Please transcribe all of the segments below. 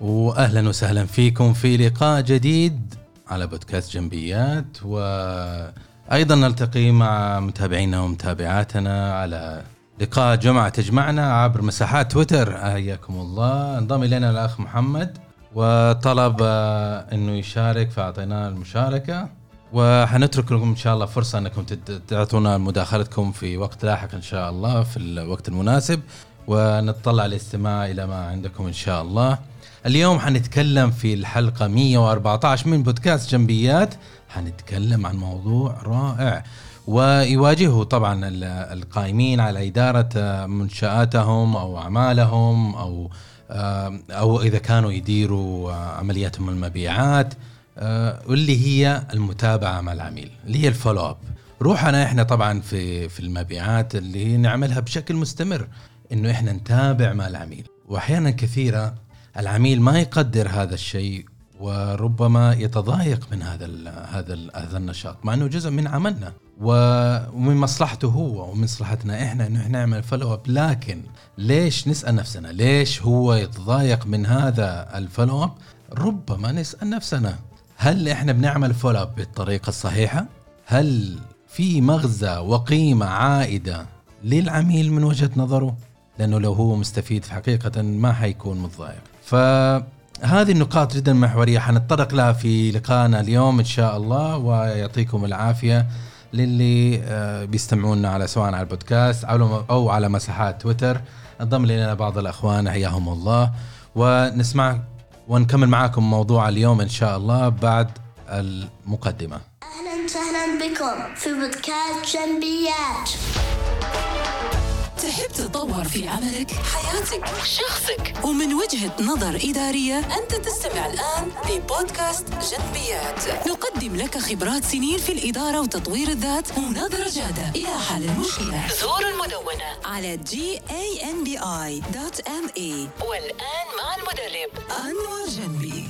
واهلا وسهلا فيكم في لقاء جديد على بودكاست جنبيات وأيضا نلتقي مع متابعينا ومتابعاتنا على لقاء جمعة تجمعنا عبر مساحات تويتر. حياكم الله. انضم إلينا الأخ محمد وطلب إنه يشارك فاعطيناه المشاركة. وحنترك لكم إن شاء الله فرصة إنكم تعطونا مداخلتكم في وقت لاحق إن شاء الله في الوقت المناسب. ونتطلع الاستماع إلى ما عندكم إن شاء الله. اليوم حنتكلم في الحلقة 114 من بودكاست جنبيات. حنتكلم عن موضوع رائع ويواجهه طبعا ال- القائمين على إدارة آه، منشآتهم أو أعمالهم أو آه، أو إذا كانوا يديروا آه، عملياتهم المبيعات واللي هي المتابعة مع العميل اللي هي الفولو أب. روحنا إحنا طبعا في في المبيعات اللي نعملها بشكل مستمر إنه إحنا نتابع مع العميل. واحيانا كثيرة العميل ما يقدر هذا الشيء وربما يتضايق من هذا ال هذا ال هذا النشاط مع إنه جزء من عملنا ومن مصلحته هو ومن مصلحتنا إحنا إنه إحنا نعمل follow up لكن ليش نسأل نفسنا؟ ليش هو يتضايق من هذا ال follow up ربما نسأل نفسنا هل إحنا بنعمل follow up بالطريقة الصحيحة؟ هل في مغزى وقيمة عائدة للعميل من وجهة نظره؟ لأنه لو هو مستفيد في حقيقه ما حيكون متضايق. فهذه النقاط جدا محورية. حنتطرق لها في لقائنا اليوم إن شاء الله ويعطيكم العافية للي آه، بيستمعونا على سواء على البودكاست أو- على مساحات تويتر. انضم لنا بعض الأخوان حياهم الله. ونسمع ونكمل معاكم موضوع اليوم إن شاء الله بعد المقدمة. أهلا وسهلا بكم في بودكاست جنبيات. تحب تتطور في عملك، حياتك، شخصك. ومن وجهة نظر إدارية أنت تستمع الآن لبودكاست جنبيات. نقدم لك خبرات سنين في الإدارة وتطوير الذات ونظرة جادة. إلى حل المشكلة زور المدونة. على gambi.me والآن مع المدرب. أنور جنبي.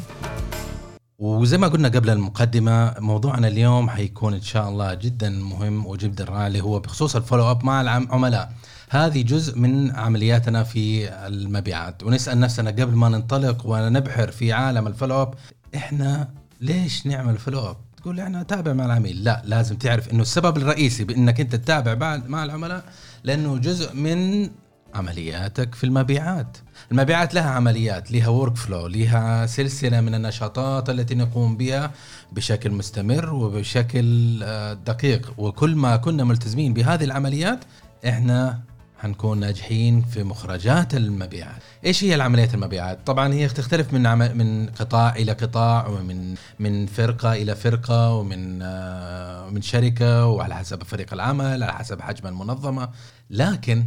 وزي ما قلنا قبل المقدمة موضوعنا اليوم حيكون إن شاء الله جدا مهم وجدا رائع اللي هو بخصوص ال follow up مع العملاء هذه جزء من عملياتنا في المبيعات. ونسأل نفسنا قبل ما ننطلق ونبحر في عالم ال follow up إحنا ليش نعمل follow up تقول إحنا نتابع مع العميل. لا لازم تعرف إنه السبب الرئيسي بإنك أنت تتابع بعد مع العملاء لأنه جزء من عملياتك في المبيعات. المبيعات لها عمليات لها ورك فلو لها سلسلة من النشاطات التي نقوم بها بشكل مستمر وبشكل آه، دقيق. وكل ما كنا ملتزمين بهذه العمليات إحنا حنكون ناجحين في مخرجات المبيعات. إيش هي العمليات المبيعات؟ طبعا هي تختلف من عم... من قطاع إلى قطاع ومن من فرقة إلى فرقة ومن آه، من شركة وعلى حسب فريق العمل على حسب حجم المنظمة، لكن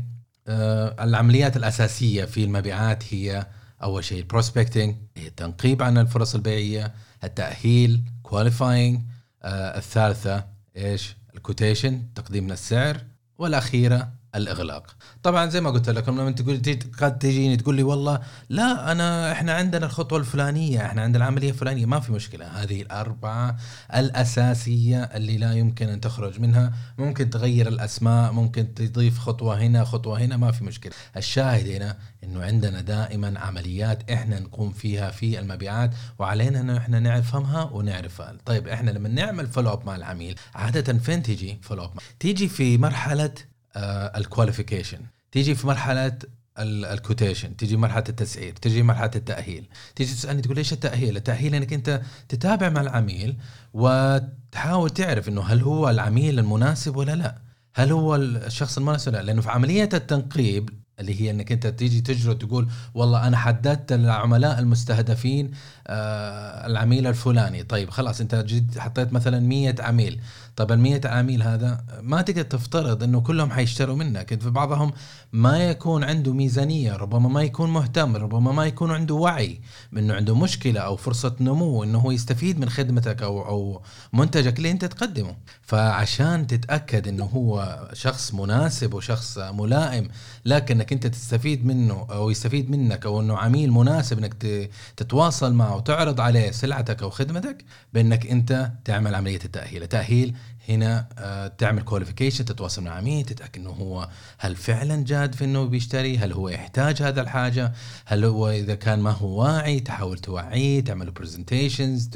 آه، العمليات الأساسية في المبيعات هي أول شيء ال prospecting هي التنقيب عن الفرص البيعية، التأهيل، qualifying، الثالثة إيش؟ ال quotation تقديم السعر والأخيرة الإغلاق. طبعا زي ما قلت لكم لما تقول قد تجيني تقول لي والله لا انا إحنا عندنا الخطوة الفلانية إحنا عندنا العملية الفلانية. ما في مشكلة. هذه الأربعة الأساسية اللي لا يمكن أن تخرج منها. ممكن تغير الأسماء ممكن تضيف خطوة هنا خطوة هنا ما في مشكلة. الشاهد هنا إنه عندنا دائما عمليات إحنا نقوم فيها في المبيعات وعلينا إنه إحنا نفهمها ونعرفها. طيب إحنا لما نعمل follow up مع العميل عادة فين تيجي follow up تيجي في مرحلة ال qualification تيجي في مرحلة ال quotation تيجي مرحلة التسعير تيجي مرحلة التأهيل. تيجي تسألني تقول ليش التأهيل؟ التأهيل إنك أنت تتابع مع العميل وتحاول تعرف إنه هل هو العميل المناسب ولا لا؟ هل هو الشخص المناسب ولا لا؟ لأنه في عملية التنقيب اللي هي إنك أنت تيجي تجرد تقول والله أنا حددت العملاء المستهدفين آه العميل الفلاني. طيب خلاص أنت حطيت مثلا 100 عميل. طب ال 100 عميل هذا ما تقدر تفترض إنه كلهم حيشتروا منك. في بعضهم ما يكون عنده ميزانية ربما ما يكون مهتم ربما ما يكون عنده وعي انه عنده مشكلة أو فرصة نمو إنه هو يستفيد من خدمتك أو أو منتجك اللي أنت تقدمه. فعشان تتأكد إنه هو شخص مناسب وشخص ملائم لكنك أنت تستفيد منه أو يستفيد منك أو إنه عميل مناسب إنك تتواصل معه وتعرض عليه سلعتك أو خدمتك بإنك أنت تعمل عملية التأهيل، التاهيل هنا آه، تعمل qualification تتواصل مع عميل تتأكد إنه هو هل فعلا جاد في إنه بيشتري هل هو يحتاج هذا الحاجة هل هو إذا كان ما هو واعي تحاول توعيه تعمل presentations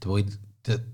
تبغى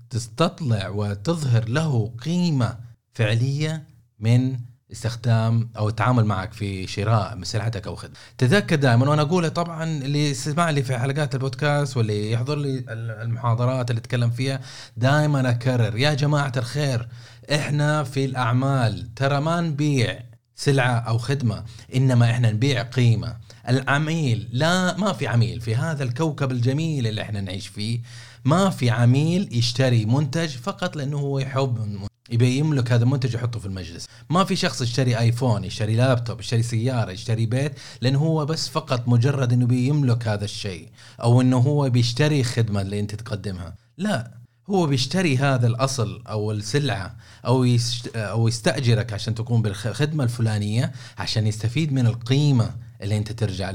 تستطلع وتظهر له قيمة فعلية من استخدام أو التعامل معك في شراء سلعتك أو خدمة. تذكر دائما وأنا اقولها طبعا اللي يسمع لي في حلقات البودكاست واللي يحضر لي المحاضرات اللي اتكلم فيها دائما أكرر يا جماعة الخير إحنا في الأعمال ترى ما نبيع سلعة أو خدمة إنما إحنا نبيع قيمة. العميل لا ما في عميل في هذا الكوكب الجميل اللي إحنا نعيش فيه. ما في عميل يشتري منتج فقط لأنه هو يحب يبي يملك هذا المنتج يحطه في المجلس. ما في شخص يشتري آيفون يشتري لابتوب يشتري سيارة يشتري بيت لأنه هو بس فقط مجرد أنه بيملك هذا الشيء. أو أنه هو بيشتري خدمة اللي أنت تقدمها. لا هو بيشتري هذا الأصل أو السلعة أو يست أو يستأجرك عشان تقوم بالخدمة الفلانية عشان يستفيد من القيمة اللي انت ترجع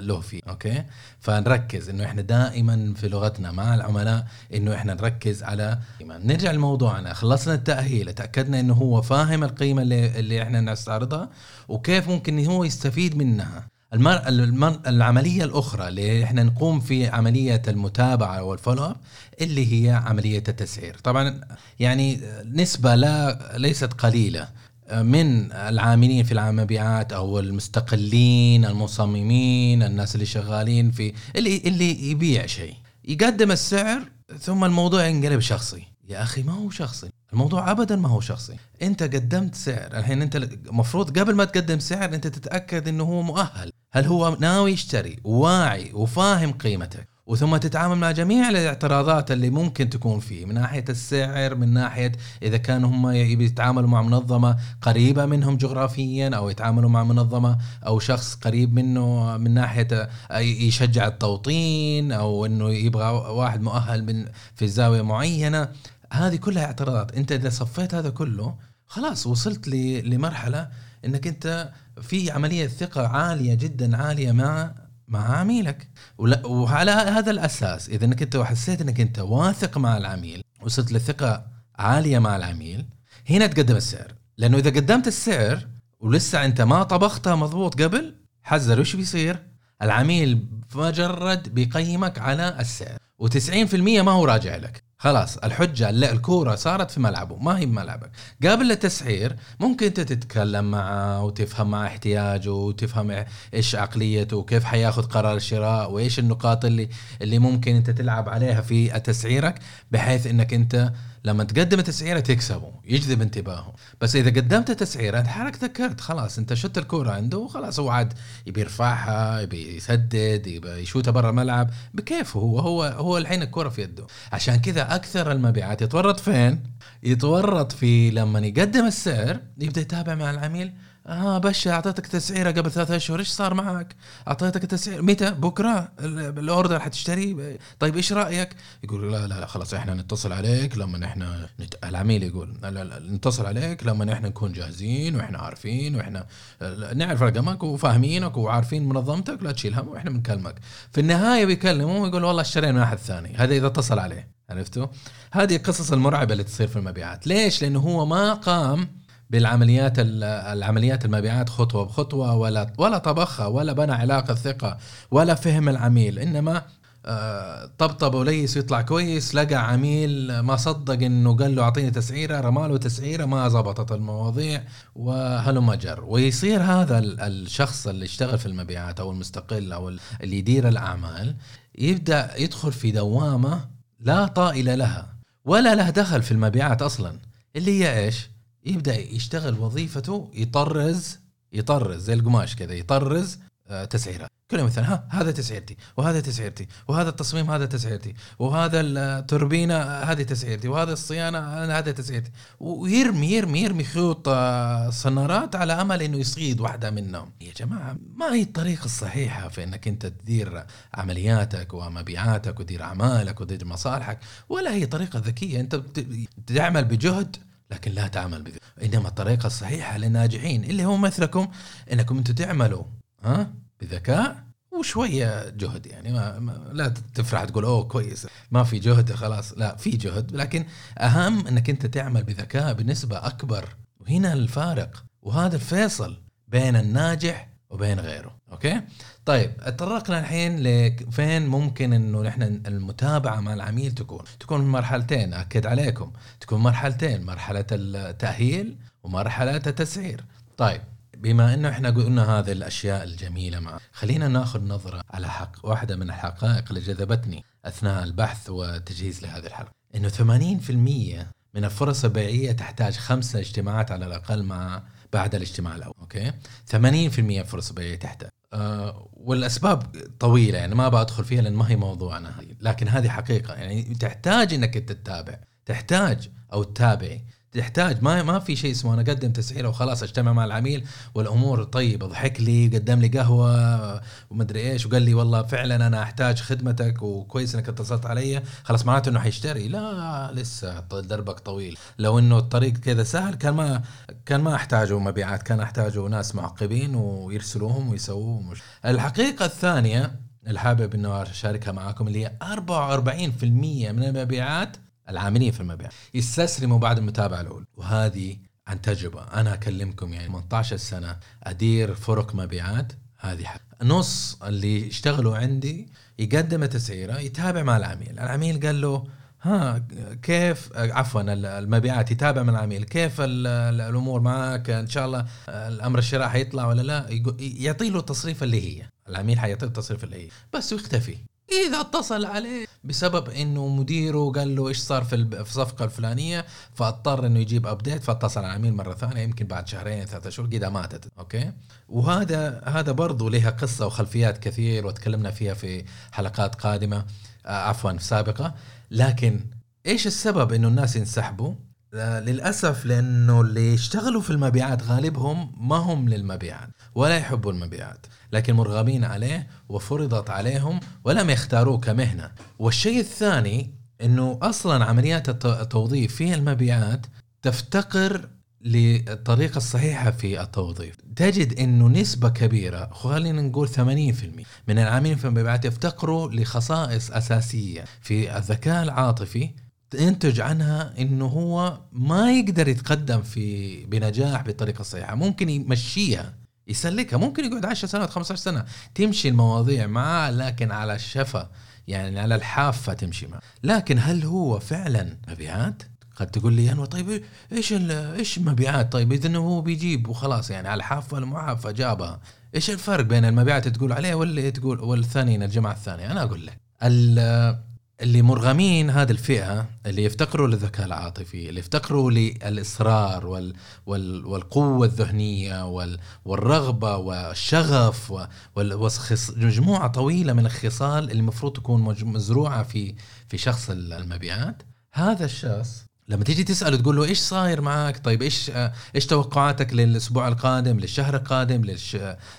له فيه okay؟ فنركز إنه إحنا دائما في لغتنا مع العملاء إنه إحنا نركز على نرجع لموضوعنا خلصنا التأهيل تأكدنا إنه هو فاهم القيمة اللي اللي إحنا نستعرضها وكيف ممكن هو يستفيد منها. المر... المر... العملية الأخرى اللي إحنا نقوم في عملية المتابعة وال follow up اللي هي عملية التسعير. طبعا يعني نسبة لا ليست قليلة. من العاملين في المبيعات أو المستقلين المصممين الناس اللي شغالين في اللي اللي يبيع شيء. يقدم السعر ثم الموضوع ينقلب شخصي. يا أخي ما هو شخصي. الموضوع ابدا ما هو شخصي. أنت قدمت سعر. الحين أنت المفروض قبل ما تقدم سعر أنت تتأكد إنه هو مؤهل. هل هو ناوي يشتري واعي وفاهم قيمتك. وثم تتعامل مع جميع الاعتراضات اللي ممكن تكون فيه من ناحية السعر من ناحية إذا كانوا هم يتعاملوا مع منظمة قريبة منهم جغرافيا أو يتعاملوا مع منظمة أو شخص قريب منه من ناحية يشجع التوطين أو أنه يبغى واحد مؤهل من في زاوية معينة. هذه كلها اعتراضات. أنت إذا صفيت هذا كله خلاص وصلت لمرحلة أنك أنت في عملية ثقة عالية جدا عالية مع مع عميلك وعلى هذا الأساس إذا إنك أنت حسيت إنك أنت واثق مع العميل وصلت لثقة عالية مع العميل هنا تقدم السعر. لأنه إذا قدمت السعر ولسه أنت ما طبختها مضبوط قبل حذر. وش بيصير؟ العميل مجرد بيقيمك على السعر. و90% ما هو راجع لك. خلاص الحجة لا الكورة صارت في ملعبه ما هي بملعبك. قبل التسعير ممكن انت تتكلم معه وتفهم مع احتياجه وتفهم إيش عقليته وكيف حياخذ قرار الشراء وإيش النقاط اللي اللي ممكن انت تلعب عليها في تسعيرك بحيث انك انت لما تقدم تسعيره تكسبه يجذب انتباهه. بس إذا قدمت تسعيره أنت حالك ذكرت خلاص أنت شت الكورة عنده وخلاص هو عاد يبي يرفعها يبي يسدد يبي يشوتها برا الملعب. بكيفه هو هو هو الحين الكورة في يده. عشان كذا أكثر المبيعات يتورط فين؟ يتورط في لما يقدم السعر يبدأ يتابع مع العميل آه باشا أعطيتك تسعيرة قبل ثلاثة أشهر إيش صار معك؟ أعطيتك التسعير متى؟ بكرة ال- الأوردر حتشتري طيب إيش رأيك؟ يقول لا لا لا خلاص إحنا نتصل عليك لما إحنا نت... العميل يقول لا لا لا نتصل عليك لما إحنا نكون جاهزين وإحنا عارفين وإحنا نعرف رقمك وفاهمينك وعارفين منظمتك لا تشيل هم وإحنا بنكلمك. في النهاية بيكلمه ويقول والله اشترينا من احد ثاني هذا إذا اتصل عليه عرفتوا؟ هذه القصص المرعبة اللي تصير في المبيعات، ليش؟ لأنه هو ما قام بالعمليات العمليات المبيعات خطوة بخطوة ولا ولا طبخها ولا بنى علاقة ثقة ولا فهم العميل. إنما آه، طبطب وليس يطلع كويس لقى عميل ما صدق إنه قال له أعطيني تسعيرة رمى له تسعيرة ما زبطت المواضيع وهلم جر ويصير هذا ال- الشخص اللي يشتغل في المبيعات أو المستقل أو ال- اللي يدير الأعمال يبدأ يدخل في دوامة لا طائل لها ولا له دخل في المبيعات أصلا. اللي هي إيش؟ يبدأ يشتغل وظيفته يطرز يطرز زي القماش كذا يطرز آه، تسعيرات. كل يوم مثلا ها هذا تسعيرتي وهذا تسعيرتي وهذا التصميم هذا تسعيرتي وهذا التوربينة هذه تسعيرتي وهذا الصيانة هذا تسعيرتي. ويرمي يرمي يرمي خيوط آه، صنارات على أمل إنه يصيد واحدة منهم. يا جماعة ما هي الطريقة الصحيحة في إنك أنت تدير عملياتك ومبيعاتك وتدير أعمالك وتدير مصالحك؟ ولا هي طريقة ذكية. أنت تعمل بجهد لكن لا تعمل بذل إنما الطريقة الصحيحة للناجحين اللي هو مثلكم إنكم أنتم تعملوا ها؟ بذكاء وشوية جهد يعني. ما, ما لا تفرح تقول أوه كويس. ما في جهد خلاص. لا في جهد لكن أهم إنك أنت تعمل بذكاء بنسبة أكبر. وهنا الفارق. وهذا الفيصل بين الناجح وبين غيره. أوكي؟ طيب تطرقنا الحين لفين ممكن إنه نحن المتابعة مع العميل تكون؟ تكون مرحلتين أكد عليكم. تكون مرحلتين مرحلة التأهيل ومرحلة التسعير. طيب بما إنه إحنا قلنا هذه الأشياء الجميلة مع خلينا ناخذ نظرة على حق واحدة من الحقائق اللي جذبتني أثناء البحث والتجهيز لهذه الحلقة. إنه 80% من الفرص البيعية تحتاج خمسة اجتماعات على الأقل مع بعد الاجتماع الأول أوكي؟ 80% فرص البيعيه تحتاج أه والأسباب طويلة يعني ما بدخل فيها لأن ما هي موضوعنا. لكن هذه حقيقة يعني تحتاج إنك تتابع. تحتاج أو تتابعي تحتاج ما ما في شيء اسمه أنا أقدم تسعيره وخلاص أجتمع مع العميل والأمور طيبه ضحك لي قدم لي قهوة ومدري إيش وقال لي والله فعلا أنا أحتاج خدمتك وكويس إنك اتصلت علي. خلاص معناته إنه حيشتري. لا لسه دربك طويل. لو إنه الطريق كذا سهل كان ما كان ما احتاجوا مبيعات كان احتاجوا ناس معقبين ويرسلوهم ويسووه مش الحقيقة الثانية اللي حابب إنه أشاركها معاكم اللي هي 44% من المبيعات العاملين في المبيع يستسلموا بعد المتابعة الأولى. وهذه عن تجربه أنا أكلمكم يعني 18 سنة أدير فرق مبيعات. هذه حق. نص اللي يشتغلوا عندي يقدم تسعيرة يتابع مع العميل. العميل قال له ها كيف؟ عفوا المبيعات يتابع مع العميل. كيف الأمور معك؟ إن شاء الله الأمر الشراء حيطلع ولا لا؟ يعطي له التصريفة اللي هي. العميل حيعطيه التصريفة اللي هي. بس ويختفي. إذا اتصل عليه بسبب إنه مديره قال له إيش صار في الصفقه الفلانية فاضطر إنه يجيب update فاتصل على العميل مرة ثانية يمكن بعد شهرين ثلاثة شهور كذا ماتت. okay؟ وهذا هذا برضه لها قصة وخلفيات كثير وتكلمنا فيها في حلقات قادمة آه، عفوا سابقة. لكن إيش السبب إنه الناس ينسحبوا؟ للأسف لأنه اللي يشتغلوا في المبيعات غالبهم ما هم للمبيعات ولا يحبوا المبيعات لكن مرغمين عليه وفرضت عليهم ولم يختاروه كمهنة. والشيء الثاني إنه أصلا عمليات التوظيف في المبيعات تفتقر للطريقة الصحيحة في التوظيف. تجد أنه نسبة كبيرة خلينا نقول 80% من العاملين في المبيعات يفتقروا لخصائص أساسية في الذكاء العاطفي ينتج عنها إنه هو ما يقدر يتقدم في بنجاح بالطريقة الصحيحه ممكن يمشيها يسلكها ممكن يقعد 10 سنوات 15 سنة تمشي المواضيع معاه لكن على الشفا يعني على الحافة تمشي معه. لكن هل هو فعلا مبيعات؟ قد تقول لي أنا طيب إيش إيش مبيعات؟ طيب إذا هو بيجيب وخلاص يعني على الحافة المعافى جابها. إيش الفرق بين المبيعات تقول عليه ولا تقول والثاني الجماعة الثانية؟ أنا أقول لك اللي مرغمين هذه الفئة اللي يفتقروا للذكاء العاطفي اللي يفتقروا للإصرار وال وال والقوة الذهنية وال والرغبة والشغف ومجموعه طويلة من الخصال اللي المفروض تكون مزروعة في في شخص المبيعات. هذا الشخص لما تيجي تساله تقول له إيش صاير معك طيب إيش إيش توقعاتك للأسبوع القادم للشهر القادم للش...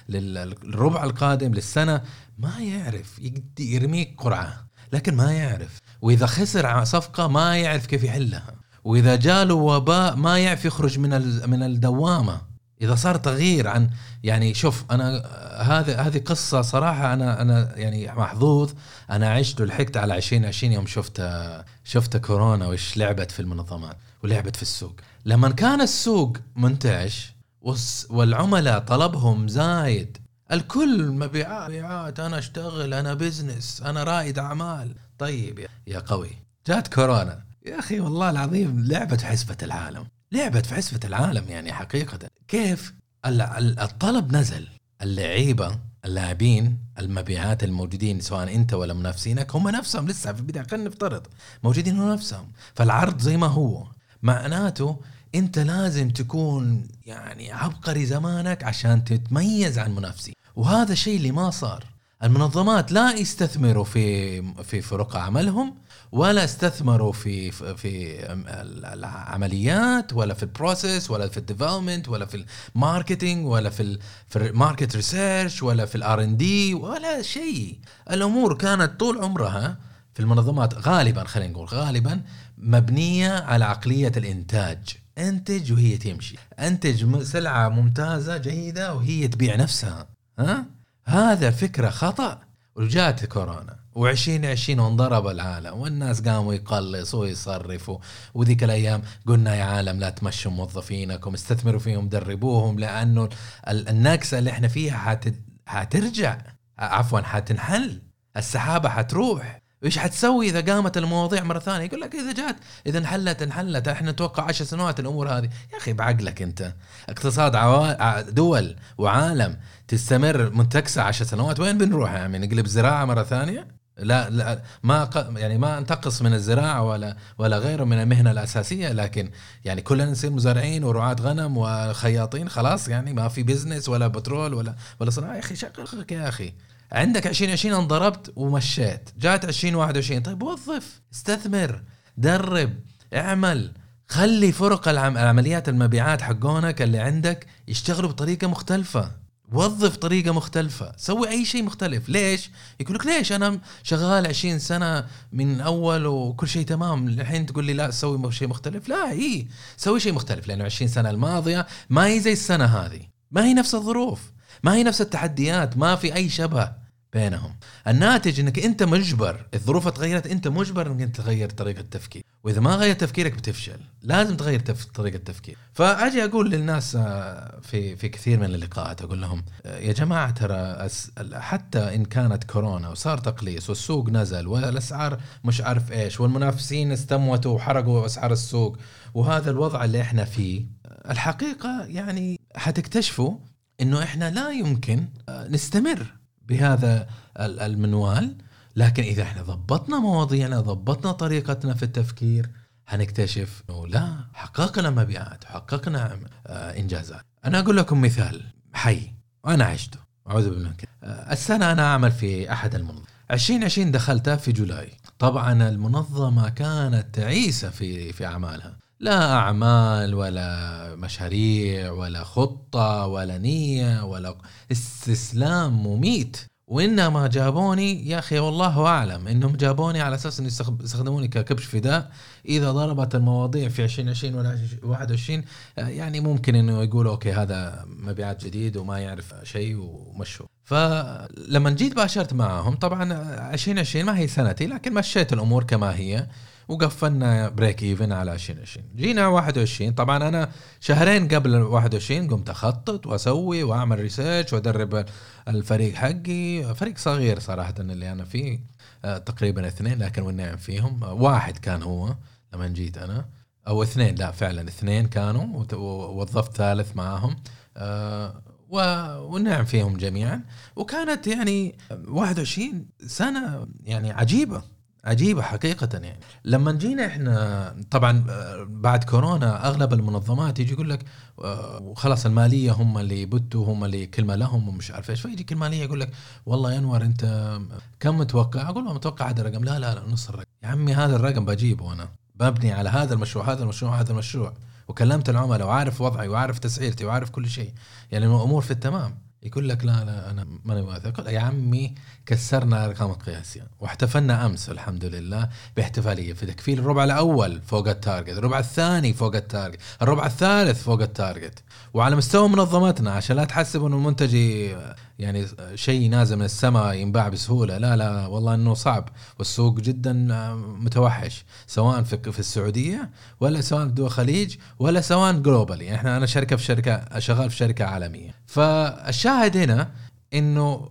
للربع القادم للسنة؟ ما يعرف يرميك قرعة. لكن ما يعرف. وإذا خسر صفقة ما يعرف كيف يحلها. وإذا جاله وباء ما يعرف يخرج من من الدوامة. إذا صار تغيير عن يعني شوف أنا هذه هذه قصة صراحة أنا أنا يعني محظوظ. أنا عشت ولحقت على 2020 يوم شفت شفت كورونا وإيش لعبت في المنظمات ولعبت في السوق. لما كان السوق منتعش والعملاء طلبهم زايد الكل مبيعات مبيعات أنا أشتغل أنا بزنس أنا رائد أعمال. طيب يا قوي جات كورونا. يا أخي والله العظيم لعبت في حسبة العالم. لعبت في حسبة العالم يعني حقيقة. كيف الطلب نزل. اللعيبة اللاعبين المبيعات الموجودين سواء أنت ولا منافسينك هم نفسهم لسه في البداية. خلينا نفترض موجودين هم نفسهم. فالعرض زي ما هو. معناته أنت لازم تكون يعني عبقري زمانك عشان تتميز عن منافسين. وهذا الشيء اللي ما صار. المنظمات لا يستثمروا في في فرق عملهم ولا استثمروا في في العمليات ولا في ال process ولا في ال development ولا في ال marketing ولا في في ال market research ولا في ال R and D ولا شيء. الأمور كانت طول عمرها في المنظمات غالبا خلينا نقول غالبا مبنية على عقلية الإنتاج. إنتج وهي تمشي. إنتج سلعة ممتازة جيدة وهي تبيع نفسها. ها؟ هذا فكرة خطأ. وجات كورونا و2020 وانضرب العالم والناس قاموا يقلصوا ويصرفوا. وذيك الأيام قلنا يا عالم لا تمشوا موظفينكم استثمروا فيهم دربوهم لأنه ال- النكسة اللي إحنا فيها حت... حترجع. عفوا حتنحل. السحابة حتروح. إيش حتسوي إذا قامت المواضيع مرة ثانية؟ يقول لك إذا جات إذا انحلت انحلت. إحنا نتوقع عشر سنوات الأمور هذه. يا أخي بعقلك أنت. اقتصاد عوا... دول وعالم تستمر منتكسه عشر سنوات. وين بنروح يا عمي؟ نقلب زراعة مرة ثانية؟ لا لا ما ق- يعني ما انتقص من الزراعة ولا ولا غيره من المهنة الأساسية. لكن يعني كلنا نصير مزارعين ورعاة غنم وخياطين خلاص يعني ما في بزنس ولا بترول ولا ولا صناعة. يا أخي شغلك يا أخي. عندك 2020 انضربت ومشيت. جات 2021 طيب وظف استثمر درب اعمل. خلي فرق العم... العمليات المبيعات حقونك اللي عندك يشتغلوا بطريقة مختلفة. وظف طريقة مختلفة. سوي أي شيء مختلف. ليش؟ يقول لك ليش؟ أنا شغال 20 سنة من أول وكل شيء تمام. الحين تقول لي لا سوي شيء مختلف. لا اي سوي شيء مختلف لأنه 20 سنة الماضية ما هي زي السنة هذه. ما هي نفس الظروف. ما هي نفس التحديات ما في أي شبه بينهم. الناتج إنك أنت مجبر الظروف تغيرت أنت مجبر إنك أنت تغير طريقة التفكير وإذا ما غير تفكيرك بتفشل لازم تغير تف... طريقة التفكير فأجي أقول للناس آه، في في كثير من اللقاءات أقول لهم آه، يا جماعة ترى حتى إن كانت كورونا وصار تقليص والسوق نزل والأسعار مش عارف إيش والمنافسين استموتوا وحرقوا أسعار السوق وهذا الوضع اللي إحنا فيه آه، الحقيقة يعني حتكتشفوا إنه إحنا لا يمكن آه، نستمر بهذا ال- المنوال لكن إذا إحنا ضبطنا مواضيعنا ضبطنا طريقتنا في التفكير حنكتشف إنه لا حققنا مبيعات حققنا آه، إنجازات. أنا أقول لكم مثال حي وأنا عشته أعوذ بالله. آه، السنة أنا أعمل في أحد المنظمات 2020 دخلتها في جولاي. طبعا المنظمة كانت تعيسة في في أعمالها. لا أعمال ولا مشاريع ولا خطة ولا نية ولا استسلام مميت. وإنما جابوني يا أخي والله أعلم إنهم جابوني على أساس انه يستخ- يستخدموني ككبش فداء. إذا ضربت المواضيع في 2020 ولا 21 آه، يعني ممكن إنه يقولوا okay هذا مبيعات جديد وما يعرف شيء ومشوا. فلما جيت باشرت معهم طبعا 2020 ما هي سنتي لكن مشيت الأمور كما هي. وقفلنا break even على 2020 جينا 21 طبعا أنا شهرين قبل 21 قمت أخطط وأسوي وأعمل ريسيرش وأدرب الفريق حقي. فريق صغير صراحة اللي أنا فيه آه، تقريبا اثنين لكن والنعم فيهم؟ واحد كان هو لما جيت أنا. أو اثنين لا فعلا اثنين كانوا ووظفت ثالث معاهم. آه، و- والنعم فيهم جميعا. وكانت يعني 21 سنة يعني عجيبة. عجيبة حقيقة يعني. لما جينا إحنا طبعا آه، بعد كورونا أغلب المنظمات يجي يقول لك آه، وخلاص المالية هم اللي يبتوا هم اللي كلمة لهم ومش عارف إيش. فيجيك الماليه يقول لك والله يا أنور أنت كم متوقع؟ أقول له متوقع هذا الرقم. لا لا لا نص الرقم. يا عمي هذا الرقم بجيبه أنا. ببني على هذا المشروع هذا المشروع هذا المشروع. وكلمت العملاء وعارف وضعي وعارف تسعيرتي وعارف كل شيء. يعني الأمور في التمام. يقول لك لا لا أنا ماني واثق. يا عمي كسرنا الارقام القياسيه واحتفلنا أمس الحمد لله باحتفالية في تقفيل الربع الأول فوق ال target، الربع الثاني فوق ال target، الربع الثالث فوق ال target، وعلى مستوى منظمتنا عشان لا تحسبوا إنه المنتج يعني شيء نازل من السماء ينباع بسهولة، لا لا والله إنه صعب. والسوق جدا متوحش سواء في في السعودية ولا سواء في دول الخليج ولا سواء globally، يعني إحنا أنا شركة في شركة شغال في شركة عالمية، فالشاهد هنا إنه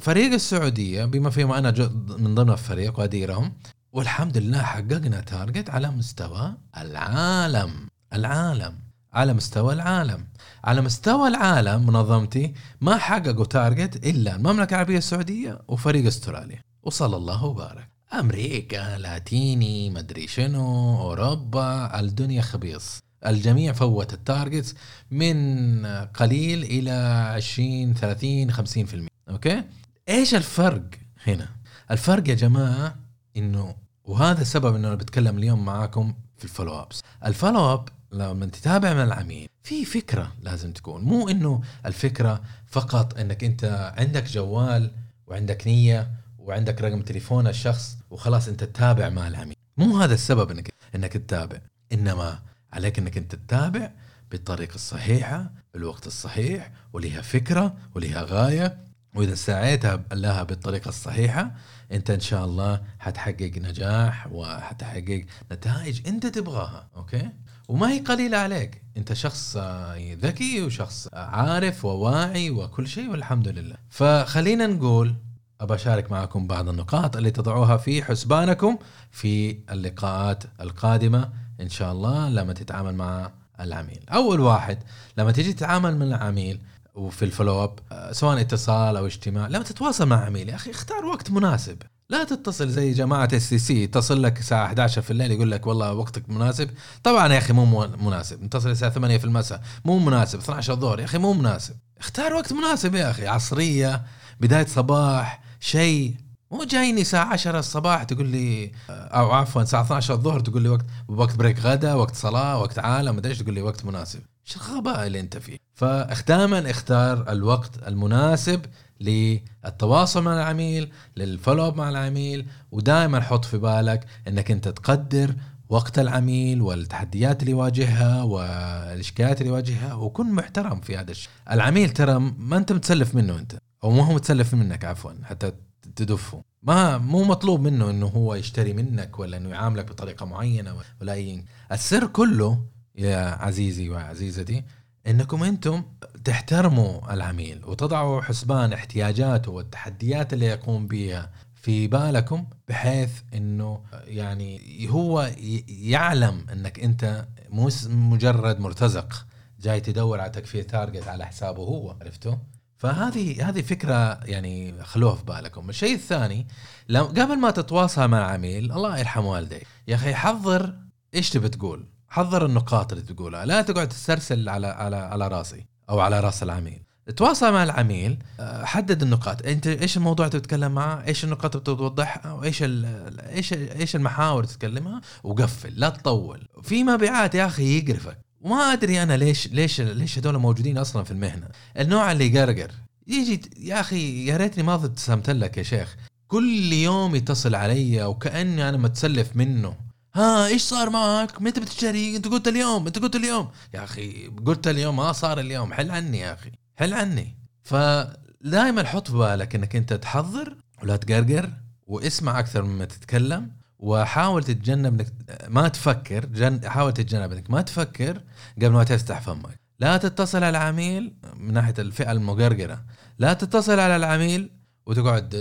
فريق السعودية بما فيهم أنا من ضمن الفريق وأديرهم والحمد لله حققنا target على مستوى العالم. العالم. على مستوى العالم. على مستوى العالم منظمتي ما حققوا target إلا المملكة العربية السعودية وفريق أستراليا. وصلى الله وبارك. أمريكا اللاتينية مدري شنو أوروبا الدنيا خبيص. الجميع فوت ال targets من قليل إلى 20 30 50% okay؟ إيش الفرق هنا؟ الفرق يا جماعة إنه وهذا السبب إنه أنا بتكلم اليوم معاكم في ال follow ups. ال follow up لما تتابع من العميل. في فكرة لازم تكون. مو إنه الفكرة فقط إنك أنت عندك جوال وعندك نية وعندك رقم تليفون الشخص وخلاص أنت تتابع مع العميل. مو هذا السبب انك إنك تتابع. إنما عليك إنك أنت تتابع بالطريقة الصحيحة بالوقت الصحيح ولها فكرة ولها غاية. وإذا سعيتها لها بالطريقة الصحيحة أنت إن شاء الله حتحقق نجاح وحتحقق نتائج أنت تبغاها أوكي؟ وما هي قليلة عليك. أنت شخص آه، ذكي وشخص عارف وواعي وكل شيء والحمد لله. فخلينا نقول ابى أشارك معكم بعض النقاط اللي تضعوها في حسبانكم في اللقاءات القادمة إن شاء الله لما تتعامل مع العميل. أول واحد لما تيجي تتعامل مع العميل وفي ال follow up آه، سواء اتصال أو اجتماع. لما تتواصل مع عميل يا أخي اختار وقت مناسب. لا تتصل زي جماعة STC يتصل لك الساعة 11 في الليل يقول لك والله وقتك مناسب. طبعا يا أخي مو مناسب. اتصل الساعة 8 في المساء مو مناسب. 12 الظهر يا أخي مو مناسب. اختار وقت مناسب يا أخي. عصرية بداية صباح شيء. مو جايني الساعة 10 الصباح تقول لي أو عفوا الساعة 12 الظهر تقول لي وقت وقت break غدا وقت صلاة وقت عالم مدري إيش تقول لي وقت مناسب. إيش الغباء اللي أنت فيه؟ فدائما اختار الوقت المناسب للتواصل مع العميل لل follow up مع العميل ودائما حط في بالك إنك أنت تقدر وقت العميل والتحديات اللي يواجهها والإشكاليات اللي يواجهها وكن محترم في هذا الشيء. العميل ترى ما أنت متسلف منه أنت أو ما هو متسلف منك عفوا حتى تدفه ما مو مطلوب منه إنه هو يشتري منك ولا إنه يعاملك بطريقة معينة ولا اي السر كله يا عزيزي وعزيزتي إنكم أنتم تحترموا العميل وتضعوا حسبان احتياجاته والتحديات اللي يقوم بها في بالكم بحيث إنه يعني هو يعلم إنك أنت مو مجرد مرتزق جاي تدور على تكفير تارجت على حسابه هو عرفتوا؟ فهذه هذه فكرة يعني خلوها في بالكم، الشيء الثاني لو قبل ما تتواصل مع العميل الله يرحم والديك، يا أخي حضر إيش تبي تقول؟ حضر النقاط اللي تقولها، لا تقعد تسترسل على على على راسي أو على راس العميل. تواصل مع العميل آه، حدد النقاط. أنت إيش الموضوع اللي تتكلم معاه؟ إيش النقاط اللي بتوضحها وايش إيش إيش المحاور تتكلمها؟ وقفل لا تطول. في مبيعات يا أخي يقرفك. وما أدري أنا ليش ليش ليش هذول موجودين أصلا في المهنة. النوع اللي يقرقر يجي يا أخي يا ريتني ما ابتسمت لك يا شيخ. كل يوم يتصل علي وكأني أنا متسلف منه. ها إيش صار معك؟ متى بتشتري؟ أنت قلت اليوم، أنت قلت اليوم، يا أخي قلت اليوم ما صار اليوم، حل عني يا أخي، حل عني. فدائما حط في بالك إنك أنت تحضر ولا تقرقر واسمع أكثر مما تتكلم. وحاول تتجنب انك ما تفكر جن... حاول تتجنب انك ما تفكر قبل ما تفتح فمك لا تتصل على العميل من ناحيه الفئه المقرقره لا تتصل على العميل وتقعد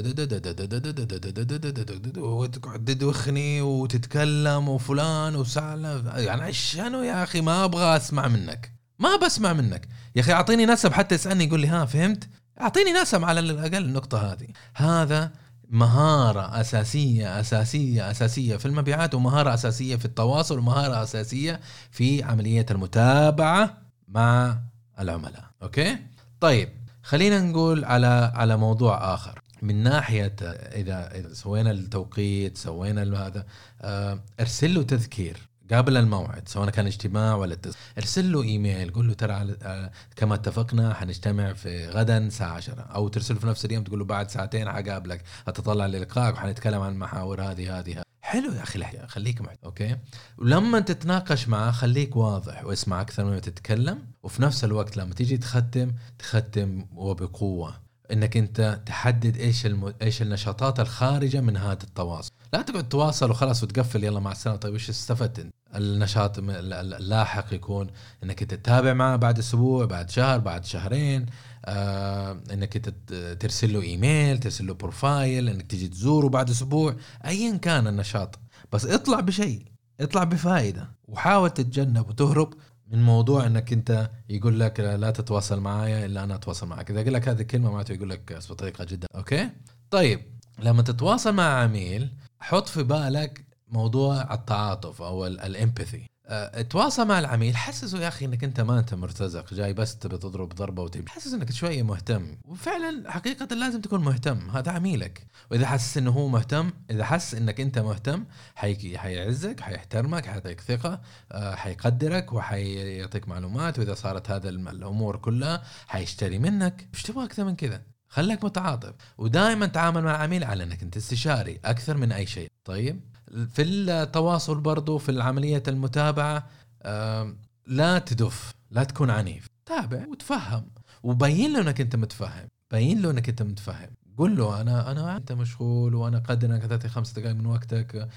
وتقعد تدوخني وتتكلم وفلان وسالم يعني شنو يا أخي ما أبغى اسمع منك ما بسمع منك يا أخي اعطيني نسب حتى يسالني يقول لي ها فهمت اعطيني نسب على الاقل النقطه هذه هذا مهارة أساسية أساسية أساسية في المبيعات ومهارة أساسية في التواصل ومهارة أساسية في عملية المتابعة مع العملاء. Okay؟ طيب خلينا نقول على على موضوع آخر. من ناحية إذا سوينا التوقيت سوينا هذا آه، أرسل له تذكير. قبل الموعد سواء كان اجتماع ولا اتصال ارسل له إيميل قول له ترى آه، كما اتفقنا حنجتمع في غدا الساعة 10 أو ترسل في نفس اليوم تقول له بعد ساعتين حقابلك أتطلع للقائك وحنتكلم عن المحاور هذه هذه. حلو يا أخي. خليك معي okay ولما تتناقش معاه خليك واضح واسمع أكثر مما تتكلم وفي نفس الوقت لما تيجي تختم تختم وبقوة إنك أنت تحدد إيش الم... إيش النشاطات الخارجة من هذا التواصل لا تقعد تواصل وخلاص وتقفل يلا مع السلامة طيب إيش استفدت أنت؟ النشاط اللاحق يكون إنك تتابع معه بعد أسبوع بعد شهر بعد شهرين آه إنك ترسل له إيميل ترسل له بروفايل إنك تيجي تزوره بعد أسبوع ايا كان النشاط. بس اطلع بشيء اطلع بفائدة وحاول تتجنب وتهرب من موضوع إنك أنت يقول لك لا تتواصل معايا إلا أنا أتواصل معك. إذا قال لك هذه الكلمة معناته يقول لك بطريقة جدا. أوكي؟ طيب لما تتواصل مع عميل حط في بالك موضوع التعاطف أو الإمباثي. تواصل مع العميل حسسه يا أخي إنك أنت ما أنت مرتزق جاي بس تبي تضرب ضربة وتمشي حسس إنك شوية مهتم. وفعلا حقيقة لازم تكون مهتم هذا عميلك. وإذا حسس إنه هو مهتم إذا حس إنك أنت مهتم حي... حيعزك حيحترمك حيعطيك ثقة آه، حيقدرك وحيعطيك معلومات. وإذا صارت هذا الأمور كلها حيشتري منك. إيش تبغى أكثر من كذا؟ خليك متعاطف. ودائما تعامل مع العميل على إنك أنت استشاري أكثر من أي شيء. طيب؟ في التواصل برضو في العملية المتابعة لا تدف لا تكون عنيف. تابع وتفهم. وبين له إنك أنت متفهم. باين له إنك أنت متفهم. قول له أنا أنا أنت مشغول وأنا قدر إنك تعطي خمس دقائق من وقتك.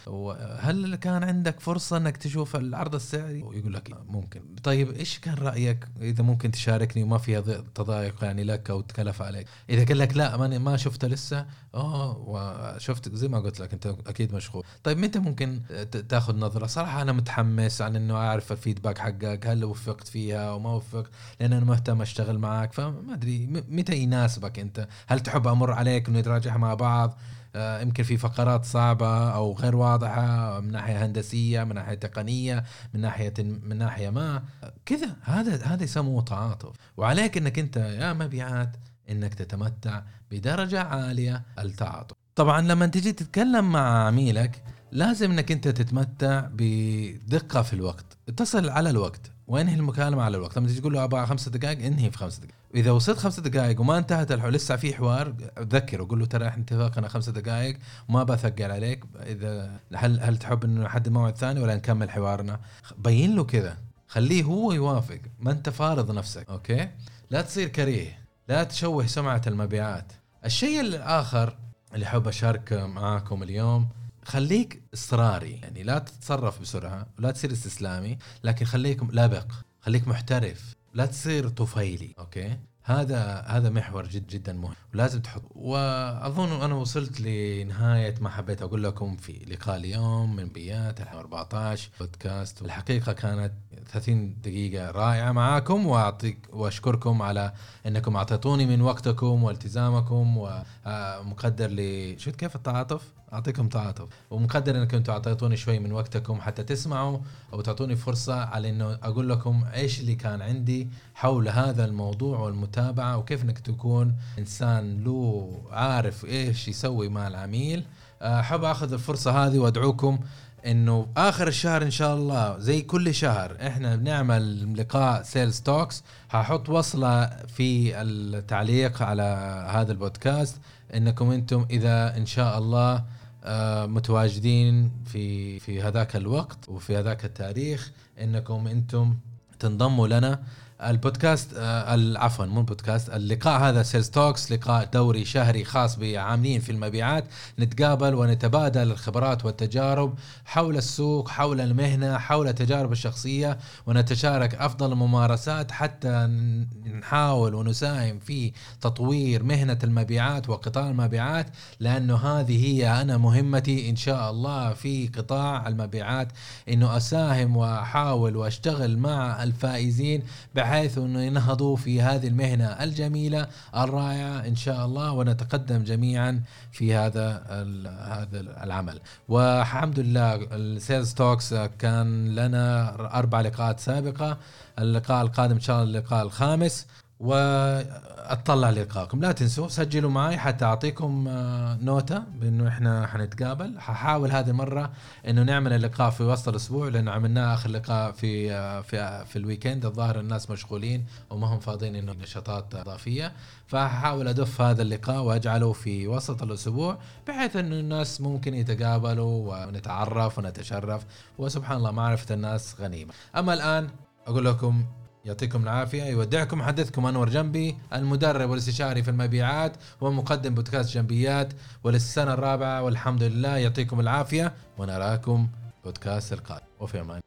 هل كان عندك فرصة إنك تشوف العرض السعري؟ يقول لك ممكن. طيب إيش كان رأيك إذا ممكن تشاركني وما فيها تضايق يعني لك أو تكلف عليك؟ إذا قال لك لا ما شفته لسه آه وشفت زي ما قلت لك أنت أكيد مشغول. طيب متى ممكن تاخذ نظرة؟ صراحة أنا متحمس عن إنه أعرف الفيدباك حقك هل وفقت فيها أو ما وفقت؟ لأن أنا مهتم أشتغل معك فما أدري متى يناسبك أنت؟ هل تحب أمر عليك إنه نتراجعها مع بعض؟ آه، يمكن في فقرات صعبة أو غير واضحة من ناحية هندسية من ناحية تقنية من ناحية من ناحية ما. كذا هذا هذا يسموه تعاطف. وعليك إنك أنت يا مبيعات إنك تتمتع بدرجة عالية التعاطف طبعا لما تجي تتكلم مع عميلك لازم إنك أنت تتمتع بدقة في الوقت. اتصل على الوقت. وانهي المكالمة على الوقت؟ لما تيجي تقول له أبغى خمسة دقائق انهي في خمسة دقائق؟ إذا وصلت خمسة دقائق وما انتهت الحوار لسه في حوار ذكره قول له ترى إحنا اتفقنا خمسة دقائق وما بثقل عليك. إذا هل هل تحب إنه نحدد موعد ثاني ولا نكمل حوارنا؟ بين له كذا. خليه هو يوافق. ما أنت فارض نفسك. Okay؟ لا تصير كريه. لا تشوه سمعة المبيعات. الشيء الآخر اللي حاب أشارك معاكم اليوم خليك إصراري. يعني لا تتصرف بسرعة ولا تصير استسلامي لكن خليك لبق خليك محترف لا تصير طفيلي okay؟ هذا هذا محور جد جدا مهم. ولازم تحط وأظن أنا وصلت لنهاية ما حبيت أقول لكم في لقاء اليوم مبيعات 14 بودكاست والحقيقة كانت 30 دقيقة رائعة معاكم وأعطيك وأشكركم على إنكم أعطيتوني من وقتكم والتزامكم ومقدر ل شفت كيف التعاطف؟ أعطيكم تعاطف ومقدر إنكم أنتم اعطيتوني شوي من وقتكم حتى تسمعوا أو تعطوني فرصة على إنه أقول لكم إيش اللي كان عندي حول هذا الموضوع والمتابعة وكيف إنك تكون إنسان له عارف إيش يسوي مع العميل. أحب أخذ الفرصة هذه وأدعوكم إنه آخر الشهر إن شاء الله زي كل شهر إحنا بنعمل لقاء Sales Talks هحط وصلة في التعليق على هذا البودكاست إنكم أنتم إذا إن شاء الله آه، متواجدين في في هذاك الوقت وفي هذاك التاريخ إنكم أنتم تنضموا لنا البودكاست آه، عفوا مو بودكاست اللقاء هذا Sales Talks لقاء دوري شهري خاص بعاملين في المبيعات. نتقابل ونتبادل الخبرات والتجارب حول السوق حول المهنة حول التجارب الشخصية ونتشارك أفضل الممارسات حتى نحاول ونساهم في تطوير مهنة المبيعات وقطاع المبيعات لأنه هذه هي أنا مهمتي إن شاء الله في قطاع المبيعات إنه أساهم وأحاول وأشتغل مع الفائزين بحيث إنه ينهضوا في هذه المهنة الجميلة الرائعة إن شاء الله ونتقدم جميعا في هذا هذا العمل. والحمد لله ال Sales Talks كان لنا أربع لقاءات سابقة اللقاء القادم إن شاء الله اللقاء الخامس. وأتطلع لقاءكم لا تنسوا سجلوا معي حتى أعطيكم آه، نوتة بأنه إحنا حنتقابل. ححاول هذه المرة إنه نعمل اللقاء في وسط الأسبوع لأنه عملناه آخر لقاء في آه، في آه، في ال weekend. الظاهر الناس مشغولين وما هم فاضيين إنه نشاطات إضافية. فحاول أدف هذا اللقاء وأجعله في وسط الأسبوع بحيث إنه الناس ممكن يتقابلوا ونتعرف ونتشرف. وسبحان الله معرفة الناس غنيمة. أما الآن أقول لكم يعطيكم العافية. يودعكم محدثكم أنور جنبي المدرب والاستشاري في المبيعات ومقدم بودكاست جنبيات وللسنة الرابعة والحمد لله يعطيكم العافية ونراكم بودكاست القادم. وفي أمان